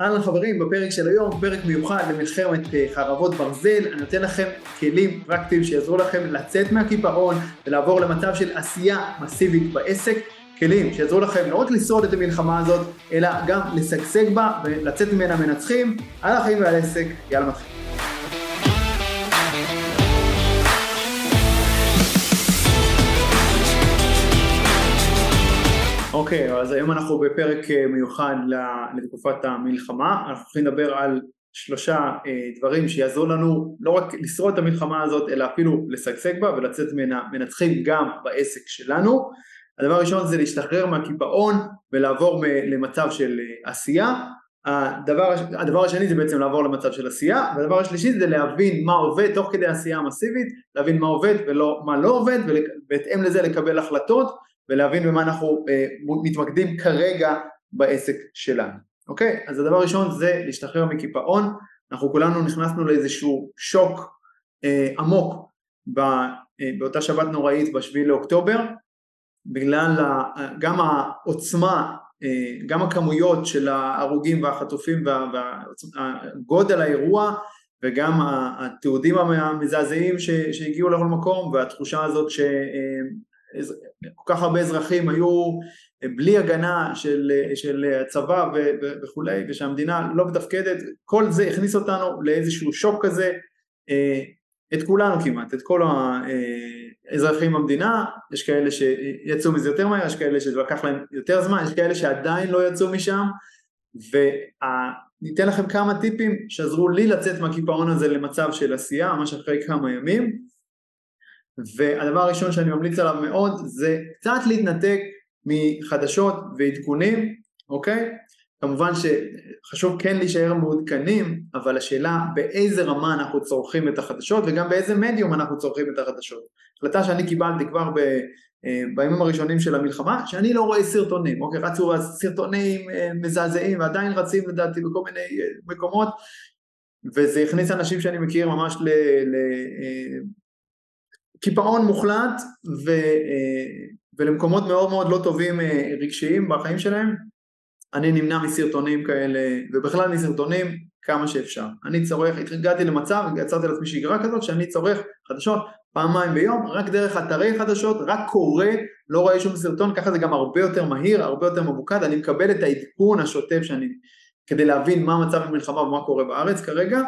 אהלן חברים, בפרק של היום, פרק מיוחד למלחמת אה, חרבות ברזל, אני נותן לכם כלים פרקטיים שיעזרו לכם לצאת מהקיפאון ולעבור למצב של עשייה מסיבית בעסק, כלים שיעזרו לכם לא רק לשרוד את המלחמה הזאת, אלא גם לשגשג בה ולצאת ממנה מנצחים, על החיים ועל העסק, יאללה מתחיל. אוקיי, okay, אז היום אנחנו בפרק אה, מיוחד לתקופת המלחמה, אנחנו הולכים לדבר על שלושה אה, דברים שיעזרו לנו לא רק לשרוד את המלחמה הזאת, אלא אפילו לשגשג בה ולצאת ממנה מנצחים גם בעסק שלנו. הדבר הראשון זה להשתחרר מהקיפאון ולעבור למצב של אה, עשייה. הדבר, הדבר השני זה בעצם לעבור למצב של עשייה, והדבר השלישי זה להבין מה עובד תוך כדי עשייה מסיבית, להבין מה עובד ומה לא עובד, ובהתאם לזה לקבל החלטות ולהבין במה אנחנו אה, מתמקדים כרגע בעסק שלנו, אוקיי? אז הדבר הראשון זה להשתחרר מקיפאון, אנחנו כולנו נכנסנו לאיזשהו שוק אה, עמוק בא, אה, באותה שבת נוראית בשביעי לאוקטובר, בגלל ה, גם העוצמה, אה, גם הכמויות של ההרוגים והחטופים והגודל האירוע וגם התיעודים המזעזעים שהגיעו לכל מקום והתחושה הזאת ש... אה, כל כך הרבה אזרחים היו בלי הגנה של, של הצבא וכולי ושהמדינה לא מתפקדת, כל זה הכניס אותנו לאיזשהו שוק כזה, אה, את כולנו כמעט, את כל האזרחים במדינה, יש כאלה שיצאו מזה יותר מהר, יש כאלה שזה לקח להם יותר זמן, יש כאלה שעדיין לא יצאו משם וניתן לכם כמה טיפים שעזרו לי לצאת מהקיפאון הזה למצב של עשייה ממש אחרי כמה ימים והדבר הראשון שאני ממליץ עליו מאוד זה קצת להתנתק מחדשות ועדכונים, אוקיי? כמובן שחשוב כן להישאר מעודכנים, אבל השאלה באיזה רמה אנחנו צורכים את החדשות וגם באיזה מדיום אנחנו צורכים את החדשות. החלטה שאני קיבלתי כבר ב, אה, בימים הראשונים של המלחמה, שאני לא רואה סרטונים, אוקיי? רצו סרטונים אה, מזעזעים ועדיין רצים לדעתי בכל מיני אה, מקומות וזה הכניס אנשים שאני מכיר ממש ל, ל, קיפאון מוחלט ו, אה, ולמקומות מאוד מאוד לא טובים אה, רגשיים בחיים שלהם, אני נמנע מסרטונים כאלה ובכלל מסרטונים כמה שאפשר. אני צורך, הגעתי למצב, יצרתי לעצמי שגרה כזאת שאני צורך חדשות פעמיים ביום, רק דרך אתרי חדשות, רק קורא, לא רואה שום סרטון, ככה זה גם הרבה יותר מהיר, הרבה יותר מבוקד, אני מקבל את העדכון השוטף שאני, כדי להבין מה המצב במלחמה ומה קורה בארץ כרגע,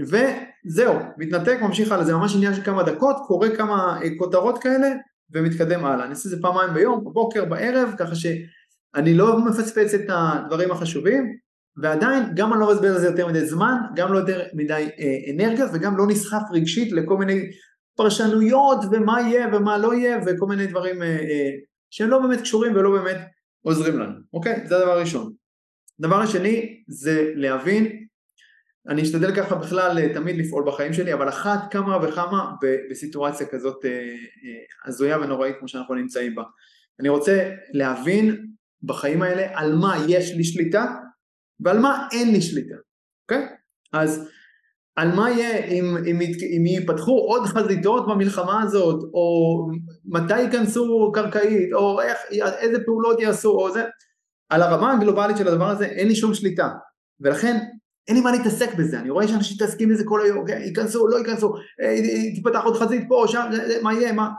וזהו, מתנתק, ממשיך הלאה, זה ממש עניין של כמה דקות, קורא כמה אה, כותרות כאלה ומתקדם הלאה. אני עושה את זה פעמיים ביום, בבוקר, בערב, ככה שאני לא מפספס את הדברים החשובים, ועדיין גם אני לא מבזבז על זה יותר מדי זמן, גם לא יותר מדי אה, אנרגיה וגם לא נסחף רגשית לכל מיני פרשנויות ומה יהיה ומה לא יהיה וכל מיני דברים אה, אה, שהם לא באמת קשורים ולא באמת עוזרים לנו, אוקיי? זה הדבר הראשון. הדבר השני זה להבין אני אשתדל ככה בכלל אה, תמיד לפעול בחיים שלי, אבל אחת כמה וכמה בסיטואציה כזאת אה, אה, הזויה ונוראית כמו שאנחנו נמצאים בה. אני רוצה להבין בחיים האלה על מה יש לי שליטה ועל מה אין לי שליטה, אוקיי? אז על מה יהיה אם, אם, אם ייפתחו עוד חזיתות במלחמה הזאת, או מתי ייכנסו קרקעית, או איך, איזה פעולות יעשו, או זה, על הרמה הגלובלית של הדבר הזה אין לי שום שליטה, ולכן אין לי מה להתעסק בזה, אני רואה שאנשים מתעסקים בזה כל היום, כן, ייכנסו, לא ייכנסו, אה, תיפתח עוד חזית פה, שם, מה יהיה, מה...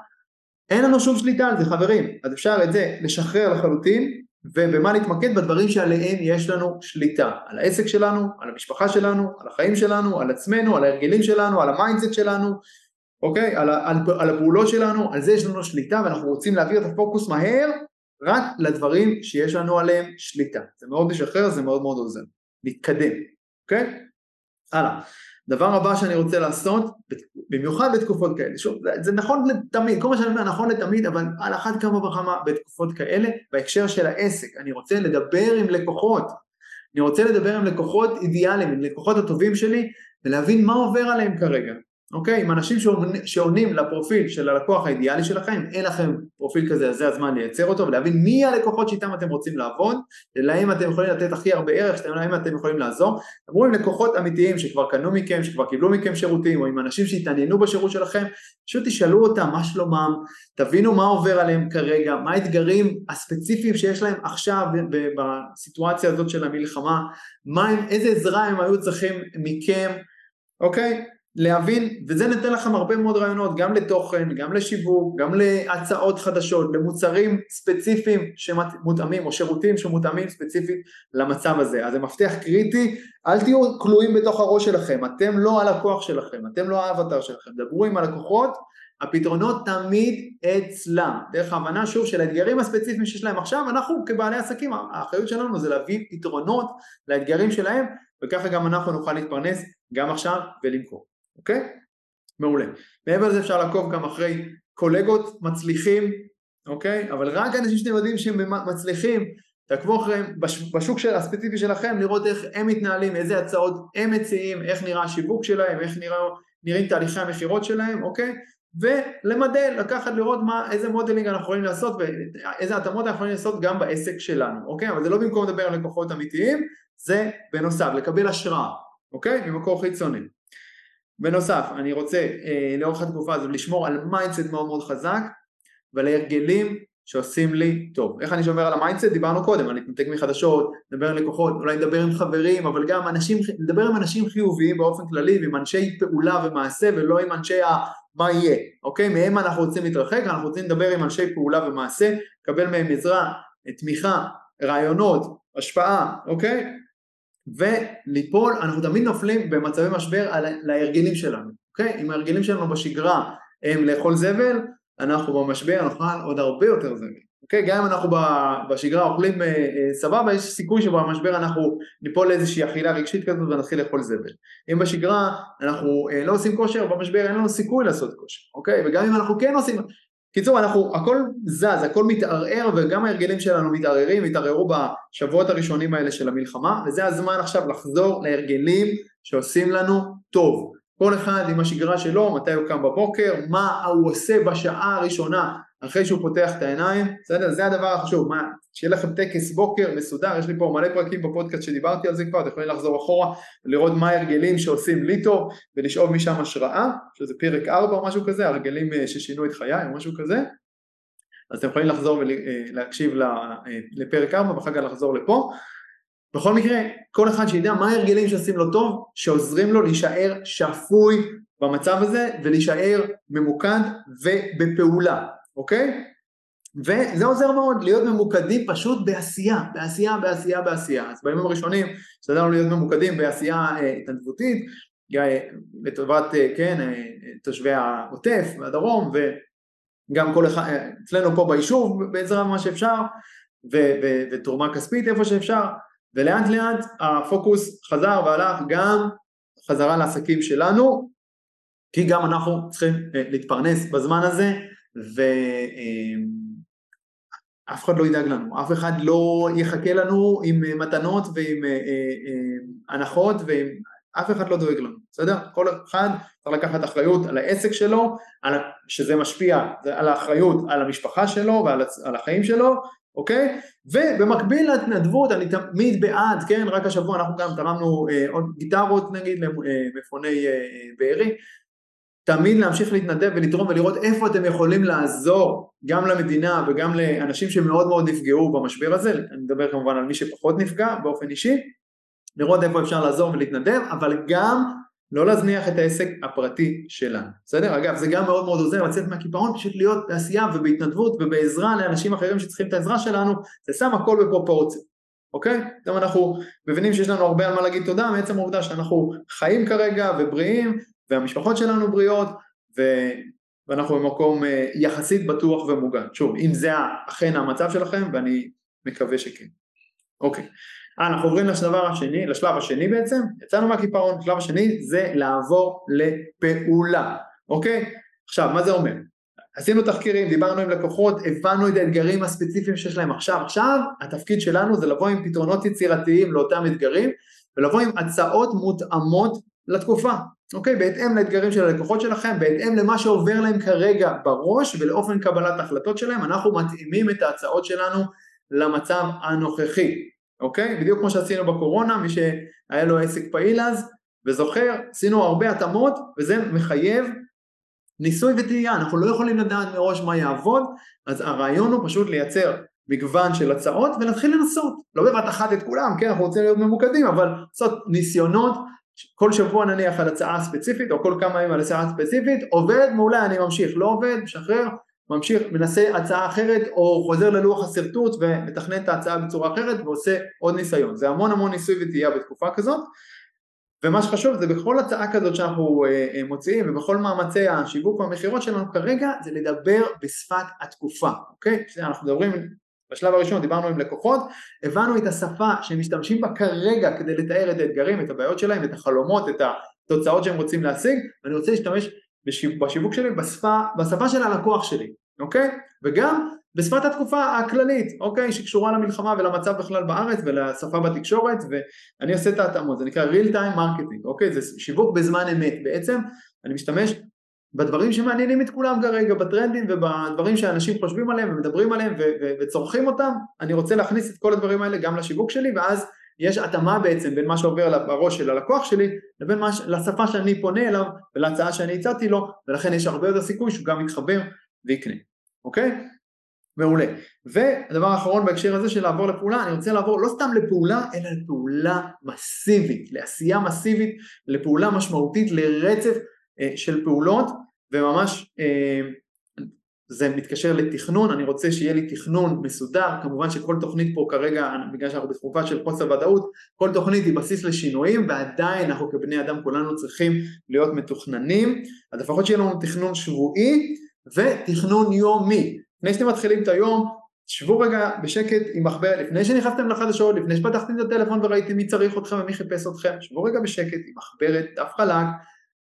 אין לנו שום שליטה על זה חברים, אז אפשר את זה לשחרר לחלוטין ובמה להתמקד בדברים שעליהם יש לנו שליטה, על העסק שלנו, על המשפחה שלנו, על החיים שלנו, על עצמנו, על ההרגלים שלנו, על ה mindset שלנו, אוקיי? על, על, על הפעולות שלנו, על זה יש לנו שליטה ואנחנו רוצים להעביר את הפוקוס מהר רק לדברים שיש לנו עליהם שליטה, זה מאוד משחרר, זה מאוד מאוד עוזר, להתקדם אוקיי? הלאה. דבר הבא שאני רוצה לעשות, במיוחד בתקופות כאלה, שוב, זה, זה נכון לתמיד, כל מה שאני אומר נכון לתמיד, אבל על אחת כמה וכמה בתקופות כאלה, בהקשר של העסק, אני רוצה לדבר עם לקוחות, אני רוצה לדבר עם לקוחות אידיאליים, עם לקוחות הטובים שלי, ולהבין מה עובר עליהם כרגע, אוקיי? עם אנשים שעונים לפרופיל של הלקוח האידיאלי שלכם, אין לכם פרופיל כזה, אז זה הזמן לייצר אותו ולהבין מי הלקוחות שאיתם אתם רוצים לעבוד, להם אתם יכולים לתת הכי הרבה ערך, להם אתם יכולים לעזור. דברו עם לקוחות אמיתיים שכבר קנו מכם, שכבר קיבלו מכם שירותים, או עם אנשים שהתעניינו בשירות שלכם, פשוט תשאלו אותם מה שלומם, תבינו מה עובר עליהם כרגע, מה האתגרים הספציפיים שיש להם עכשיו בסיטואציה הזאת של המלחמה, מה איזה עזרה הם היו צריכים מכם, אוקיי? להבין, וזה נותן לכם הרבה מאוד רעיונות, גם לתוכן, גם לשיווק, גם להצעות חדשות, למוצרים ספציפיים שמותאמים, או שירותים שמותאמים ספציפית למצב הזה. אז זה מפתח קריטי, אל תהיו כלואים בתוך הראש שלכם, אתם לא הלקוח שלכם, אתם לא האבטר שלכם, דברו עם הלקוחות, הפתרונות תמיד אצלם, דרך ההבנה שוב של האתגרים הספציפיים שיש להם. עכשיו, אנחנו כבעלי עסקים, האחריות שלנו זה להביא פתרונות לאתגרים שלהם, וככה גם אנחנו נוכל להתפרנס גם עכשיו ולמכור. אוקיי? מעולה. מעבר לזה אפשר לעקוב גם אחרי קולגות מצליחים, אוקיי? אבל רק אנשים שאתם יודעים שהם מצליחים, תעקבו אחריהם בשוק של, הספציפי שלכם, לראות איך הם מתנהלים, איזה הצעות הם מציעים, איך נראה השיווק שלהם, איך נראה, נראים תהליכי המכירות שלהם, אוקיי? ולמדל, לקחת לראות מה, איזה modeling אנחנו יכולים לעשות ואיזה התאמות אנחנו יכולים לעשות גם בעסק שלנו, אוקיי? אבל זה לא במקום לדבר על לקוחות אמיתיים, זה בנוסף, לקבל השראה, אוקיי? ממקור חיצוני. בנוסף, אני רוצה אה, לאורך התקופה הזו לשמור על mindset מאוד מאוד חזק ועל הרגלים שעושים לי טוב. איך אני שומר על ה mindset? דיברנו קודם, אני אתנתק מחדשות, לדבר עם לקוחות, אולי לדבר עם חברים, אבל גם אנשים, לדבר עם אנשים חיוביים באופן כללי ועם אנשי פעולה ומעשה ולא עם אנשי ה... מה יהיה, אוקיי? מהם אנחנו רוצים להתרחק, אנחנו רוצים לדבר עם אנשי פעולה ומעשה, לקבל מהם עזרה, תמיכה, רעיונות, השפעה, אוקיי? וליפול, אנחנו תמיד נופלים במצבי משבר על, להרגלים שלנו, אוקיי? אם ההרגלים שלנו בשגרה הם לאכול זבל, אנחנו במשבר נאכל עוד הרבה יותר זבל, אוקיי? גם אם אנחנו בשגרה אוכלים אה, אה, סבבה, יש סיכוי שבמשבר אנחנו ניפול לאיזושהי אכילה רגשית כזאת ונתחיל לאכול זבל. אם בשגרה אנחנו אה, לא עושים כושר, במשבר אין לנו סיכוי לעשות כושר, אוקיי? וגם אם אנחנו כן עושים, קיצור, אנחנו, הכל זז, הכל מתערער וגם ההרגלים שלנו מתערערים, התערערו בשבועות הראשונים האלה של המלחמה וזה הזמן עכשיו לחזור להרגלים שעושים לנו טוב. כל אחד עם השגרה שלו, מתי הוא קם בבוקר, מה הוא עושה בשעה הראשונה אחרי שהוא פותח את העיניים, בסדר? זה הדבר החשוב, מה, שיהיה לכם טקס בוקר מסודר, יש לי פה מלא פרקים בפודקאסט שדיברתי על זה כבר, אתם יכולים לחזור אחורה ולראות מה ההרגלים שעושים לי טוב ולשאוב משם השראה, שזה פרק 4 או משהו כזה, הרגלים אה, ששינו את חיי או משהו כזה, אז אתם יכולים לחזור ולהקשיב אה, לפרק 4 ואחר כך לחזור לפה. בכל מקרה, כל אחד שידע מה ההרגלים שעושים לו טוב, שעוזרים לו להישאר שפוי במצב הזה ולהישאר ממוקד ובפעולה. אוקיי? וזה עוזר מאוד, להיות ממוקדים פשוט בעשייה, בעשייה, בעשייה, בעשייה. אז בימים הראשונים השתדלנו להיות ממוקדים בעשייה אה, התנדבותית, לטובת, אה, כן, אה, תושבי העוטף והדרום, וגם כל אחד, אצלנו פה ביישוב בעזרה במה שאפשר, ותרומה כספית איפה שאפשר, ולאט לאט הפוקוס חזר והלך גם חזרה לעסקים שלנו, כי גם אנחנו צריכים להתפרנס בזמן הזה, ואף אחד לא ידאג לנו, אף אחד לא יחכה לנו עם מתנות ועם אה, אה, אה, הנחות ועם... אף אחד לא דואג לנו, בסדר? כל אחד צריך לקחת אחריות על העסק שלו, על, שזה משפיע על האחריות על המשפחה שלו ועל החיים שלו, אוקיי? ובמקביל להתנדבות אני תמיד בעד, כן? רק השבוע אנחנו גם תרמנו אה, עוד גיטרות נגיד למפוני אה, בארי, תמיד להמשיך להתנדב ולתרום ולראות איפה אתם יכולים לעזור גם למדינה וגם לאנשים שמאוד מאוד נפגעו במשבר הזה, אני מדבר כמובן על מי שפחות נפגע באופן אישי, לראות איפה אפשר לעזור ולהתנדב, אבל גם לא להזניח את העסק הפרטי שלנו, בסדר? אגב, זה גם מאוד מאוד עוזר לצאת מהקיפאון, פשוט להיות בעשייה ובהתנדבות ובעזרה לאנשים אחרים שצריכים את העזרה שלנו, זה שם הכל בפרופורציה, אוקיי? גם אנחנו מבינים שיש לנו הרבה על מה להגיד תודה מעצם העובדה שאנחנו חיים כרגע ובריאים והמשפחות שלנו בריאות ו... ואנחנו במקום אה, יחסית בטוח ומוגן. שוב, אם זה אכן המצב שלכם ואני מקווה שכן. אוקיי, אה, אנחנו עוברים לשלב השני, לשלב השני בעצם, יצאנו מהקיפאון, השלב השני זה לעבור לפעולה, אוקיי? עכשיו, מה זה אומר? עשינו תחקירים, דיברנו עם לקוחות, הבנו את האתגרים הספציפיים שיש להם עכשיו. עכשיו התפקיד שלנו זה לבוא עם פתרונות יצירתיים לאותם אתגרים ולבוא עם הצעות מותאמות לתקופה, אוקיי? בהתאם לאתגרים של הלקוחות שלכם, בהתאם למה שעובר להם כרגע בראש ולאופן קבלת ההחלטות שלהם, אנחנו מתאימים את ההצעות שלנו למצב הנוכחי, אוקיי? בדיוק כמו שעשינו בקורונה, מי שהיה לו עסק פעיל אז וזוכר, עשינו הרבה התאמות וזה מחייב ניסוי וטעייה, אנחנו לא יכולים לדעת מראש מה יעבוד, אז הרעיון הוא פשוט לייצר מגוון של הצעות ולהתחיל לנסות, לא בבת אחת את כולם, כן, אנחנו רוצים להיות ממוקדים, אבל לעשות ניסיונות, כל שבוע נניח על הצעה ספציפית או כל כמה ימים על הצעה ספציפית, עובד מעולה אני ממשיך, לא עובד, משחרר, ממשיך, מנסה הצעה אחרת או חוזר ללוח השרטוט ומתכנן את ההצעה בצורה אחרת ועושה עוד ניסיון, זה המון המון ניסוי וטעייה בתקופה כזאת. ומה שחשוב זה בכל הצעה כזאת שאנחנו אה, אה, מוציאים ובכל מאמצי השיווק והמכירות שלנו כרגע זה לדבר בשפת התקופה, אוקיי? אנחנו מדברים, בשלב הראשון דיברנו עם לקוחות, הבנו את השפה שהם משתמשים בה כרגע כדי לתאר את האתגרים, את הבעיות שלהם, את החלומות, את התוצאות שהם רוצים להשיג, ואני רוצה להשתמש בשיווק שלי בשפה, בשפה של הלקוח שלי, אוקיי? וגם בשפת התקופה הכללית, אוקיי, שקשורה למלחמה ולמצב בכלל בארץ ולשפה בתקשורת ואני עושה את ההתאמות, זה נקרא real time marketing, אוקיי, זה שיווק בזמן אמת. בעצם, אני משתמש בדברים שמעניינים את כולם כרגע, בטרנדים ובדברים שאנשים חושבים עליהם ומדברים עליהם וצורכים אותם, אני רוצה להכניס את כל הדברים האלה גם לשיווק שלי ואז יש התאמה בעצם בין מה שעובר בראש של הלקוח שלי לבין מה, לשפה שאני פונה אליו ולהצעה שאני הצעתי לו ולכן יש הרבה יותר סיכוי שהוא גם יתחבר ויקנה, אוקיי? מעולה. והדבר האחרון בהקשר הזה של לעבור לפעולה, אני רוצה לעבור לא סתם לפעולה, אלא לפעולה מסיבית, לעשייה מסיבית, לפעולה משמעותית, לרצף של פעולות, וממש אה, זה מתקשר לתכנון, אני רוצה שיהיה לי תכנון מסודר, כמובן שכל תוכנית פה כרגע, בגלל שאנחנו בתקופה של חוסר ודאות, כל תוכנית היא בסיס לשינויים ועדיין אנחנו כבני אדם כולנו צריכים להיות מתוכננים, אז לפחות שיהיה לנו תכנון שבועי ותכנון יומי, לפני שאתם מתחילים את היום, שבו רגע בשקט עם מחבר, לפני שנכנסתם לחדשות, לפני שפתחתם את הטלפון וראיתם מי צריך אתכם ומי חיפש אתכם, שבו רגע בשקט עם מחברת, דף חלק,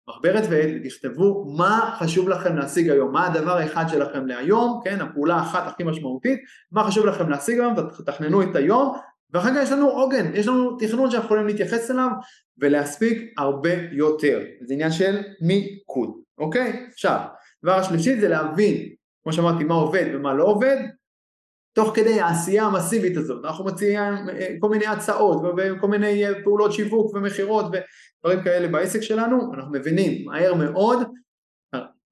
מחברת ותכתבו מה חשוב לכם להשיג היום, מה הדבר האחד שלכם להיום, כן, הפעולה האחת הכי משמעותית, מה חשוב לכם להשיג היום, תתכננו את היום, ואחר כך יש לנו עוגן, יש לנו תכנון שאנחנו יכולים להתייחס אליו ולהספיק הרבה יותר, זה עניין של מיקוד, אוקיי? עכשיו, דבר השלישי זה להבין כמו שאמרתי, מה עובד ומה לא עובד, תוך כדי העשייה המסיבית הזאת, אנחנו מציעים אה, כל מיני הצעות וכל מיני אה, פעולות שיווק ומכירות ודברים כאלה בעסק שלנו, אנחנו מבינים מהר מאוד,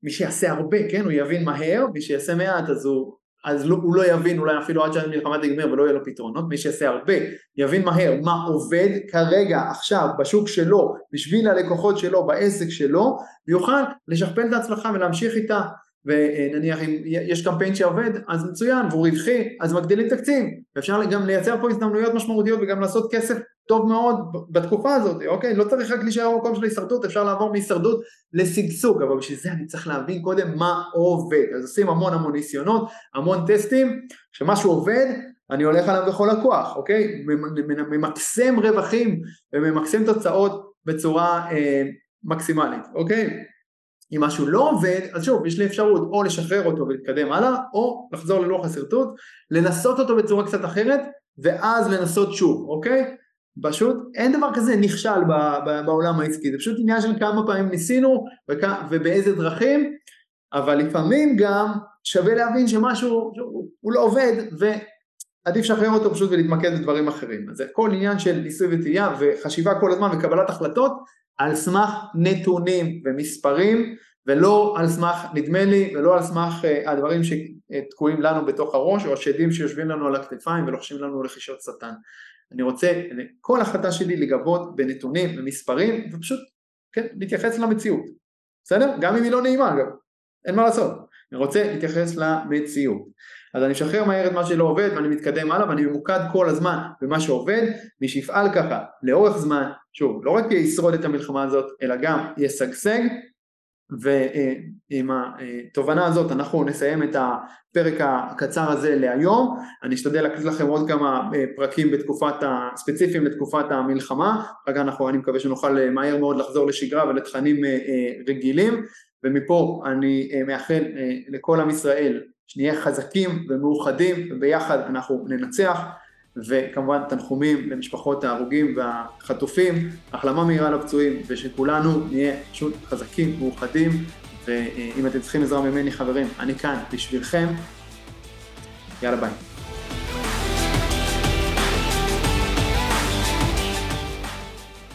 מי שיעשה הרבה, כן, הוא יבין מהר, מי שיעשה מעט אז הוא, אז לא, הוא לא יבין אולי אפילו עד שהמלחמה תגמר ולא יהיה לו פתרונות, מי שיעשה הרבה יבין מהר מה עובד כרגע, עכשיו, בשוק שלו, בשביל הלקוחות שלו, בעסק שלו, ויוכל לשכפל את ההצלחה ולהמשיך איתה ונניח אם יש קמפיין שעובד אז מצוין והוא רווחי אז מגדילים תקציב. ואפשר גם לייצר פה הזדמנויות משמעותיות וגם לעשות כסף טוב מאוד בתקופה הזאת. אוקיי לא צריך רק להישאר במקום של הישרדות אפשר לעבור מהישרדות לשגשוג אבל בשביל זה אני צריך להבין קודם מה עובד. אז עושים המון המון ניסיונות המון טסטים כשמשהו עובד אני הולך עליו בכל הכוח אוקיי? ממקסם רווחים וממקסם תוצאות בצורה אה, מקסימלית אוקיי אם משהו לא עובד, אז שוב, יש לי אפשרות או לשחרר אותו ולהתקדם הלאה, או לחזור ללוח השרטוט, לנסות אותו בצורה קצת אחרת, ואז לנסות שוב, אוקיי? פשוט אין דבר כזה נכשל בעולם העסקי, זה פשוט עניין של כמה פעמים ניסינו וכ... ובאיזה דרכים, אבל לפעמים גם שווה להבין שמשהו הוא לא עובד ועדיף לשחרר אותו פשוט ולהתמקד בדברים אחרים. אז זה כל עניין של ניסוי וטעייה וחשיבה כל הזמן וקבלת החלטות על סמך נתונים ומספרים ולא על סמך נדמה לי ולא על סמך uh, הדברים שתקועים לנו בתוך הראש או השדים שיושבים לנו על הכתפיים ולוחשים לנו לחישות שטן. אני רוצה כל החלטה שלי לגבות בנתונים ומספרים ופשוט כן, להתייחס למציאות, בסדר? גם אם היא לא נעימה אגב, אין מה לעשות, אני רוצה להתייחס למציאות. אז אני משחרר מהר את מה שלא עובד ואני מתקדם הלאה ואני ממוקד כל הזמן במה שעובד, מי שיפעל ככה לאורך זמן, שוב, לא רק ישרוד את המלחמה הזאת, אלא גם ישגשג, ועם התובנה הזאת אנחנו נסיים את הפרק הקצר הזה להיום, אני אשתדל להקליט לכם עוד כמה פרקים בתקופת, ספציפיים לתקופת המלחמה, כך אנחנו, אני מקווה שנוכל מהר מאוד לחזור לשגרה ולתכנים רגילים, ומפה אני מאחל לכל עם ישראל שנהיה חזקים ומאוחדים וביחד אנחנו ננצח וכמובן תנחומים למשפחות ההרוגים והחטופים, החלמה מהירה לפצועים, ושכולנו נהיה פשוט חזקים ומאוחדים, ואם אתם צריכים עזרה ממני חברים, אני כאן בשבילכם. יאללה ביי.